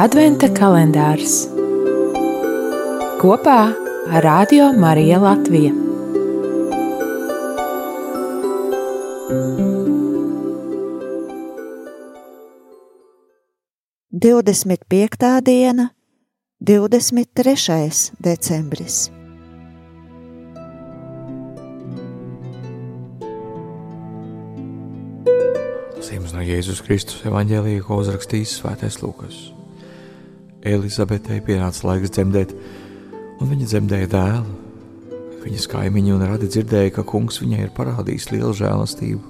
Adventa kalendārs kopā ar Radio Mariju Latviju. Divdesmit piektā diena, divdesmit trešais decembris. Lasījums no Jēzus Kristus evanģēlīja, ko uzrakstījis Svētais Lūkas. Elizabetei pienāca laiks dzemdēt, un viņa dzemdēja dēlu. Viņas kaimiņi un radi dzirdēja, ka kungs viņai ir parādījis lielu žēlastību.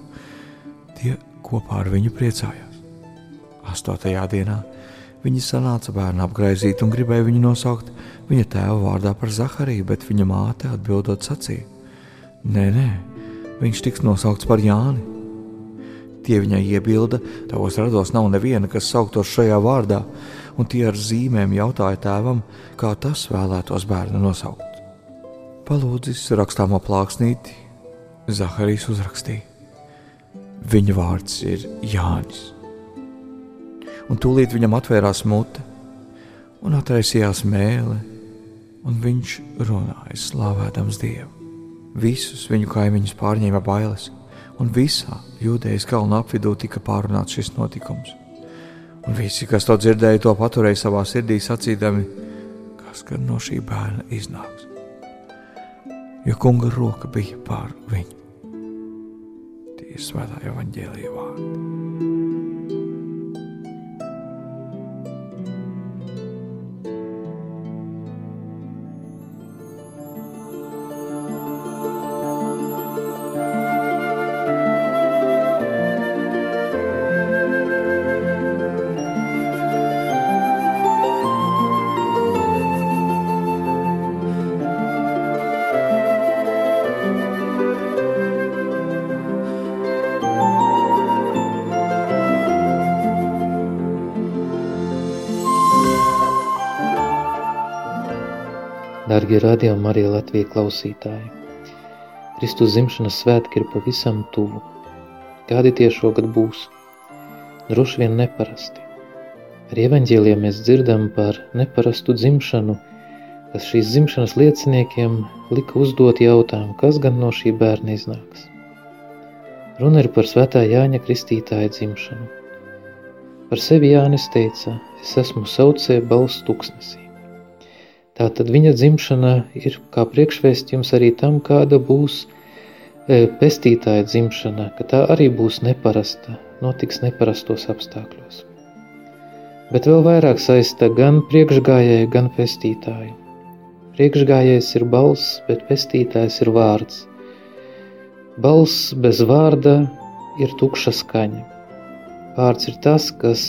Tie kopā ar viņu priecājās. Astotajā dienā viņi sanāca bērnu apgraizīt un gribēja viņu nosaukt viņa tēva vārdā par Zahariju, bet viņa māte atbildot sacīja: Nē, nē, viņš tiks nosaukts par Jāni. Tie viņai iebilda, tavos rados nav neviena, kas sauktos šajā vārdā, un tie ar zīmēm jautāja tēvam, kā tas vēlētos bērnu nosaukt. Palūdzis rakstāmo plāksnīti, Zaharijs uzrakstīja: Viņa vārds ir Jānis. Un tūlīt viņam atvērās mute un atraisījās mēlē, un viņš runāja slavēdams Dievu. Visus viņu kaimiņus pārņēma bailes, un visā jūdejas kalnu apvidū tika pārunāts šis notikums. Un visi, kas to dzirdēja, to paturēja savā sirdī, sacīdami, kas gan no šī bērna iznāks. Jo kunga roka bija pār viņu. Tie ir svētā evaņģēlīja vārdi. Dārgie radījumi, arī Latvijas klausītāji! Kristus dzimšanas svētki ir pavisam tuvu. Kādi tie šogad būs? Droši vien neparasti. Arī evaņģēlijā mēs dzirdam par neparastu dzimšanu, kas šīs dzimšanas lieciniekiem lika uzdot jautājumu, kas gan no šī bērna iznāks. Runa ir par svētā Jāņa Kristītāja dzimšanu. Par sevi Jānis teica, es esmu saucē balss tuksnesī. Tātad viņa dzimšana ir kā priekšvēstījums arī tam, kāda būs e, pestītāja dzimšana, ka tā arī būs neparasta, notiks neparastos apstākļos. Bet vēl vairāk saista gan priekšgājēju, gan pestītāju. Priekšgājējs ir balss, bet pestītājs ir vārds. Balss bez vārda ir tukša skaņa. Vārds ir tas, kas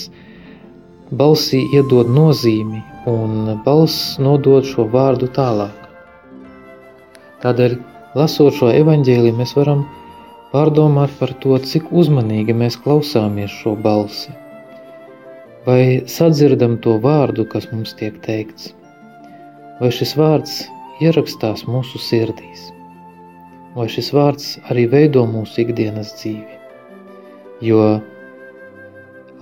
balsī iedod nozīmi, un balss nodod šo vārdu tālāk. Tādēļ, lasot šo evaņģēliju, mēs varam pārdomāt par to, cik uzmanīgi mēs klausāmies šo balsi. Vai sadzirdam to vārdu, kas mums tiek teikts? Vai šis vārds ierakstās mūsu sirdīs? Vai šis vārds arī veido mūsu ikdienas dzīvi? Jo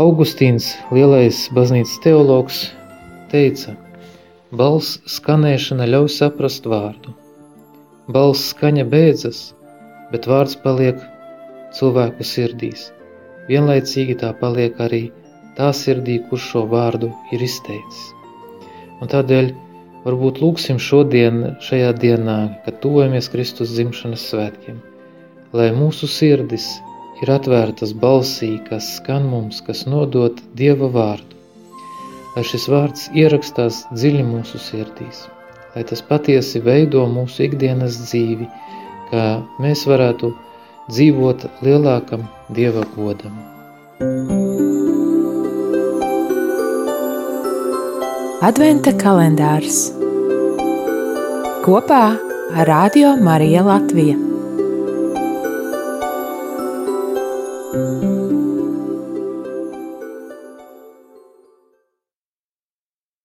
Augustīns, lielais baznīcas teologs, teica, balss skanēšana ļauj saprast vārdu. Balss skaņa beidzas, bet vārds paliek cilvēku sirdīs. Vienlaicīgi tā paliek arī tā sirdī, kurš šo vārdu ir izteicis. Un tādēļ varbūt lūksim šodien, šajā dienā, kad tuvojamies Kristus dzimšanas svētkiem, lai mūsu sirdis ir atvērtas balsī, kas skan mums, kas nodot Dieva vārdu lai šis vārds ierakstās dziļi mūsu sirdīs, lai tas patiesi veido mūsu ikdienas dzīvi, kā mēs varētu dzīvot lielākam Dieva godam. Adventa kalendārs kopā ar Radio Mariju Latviju.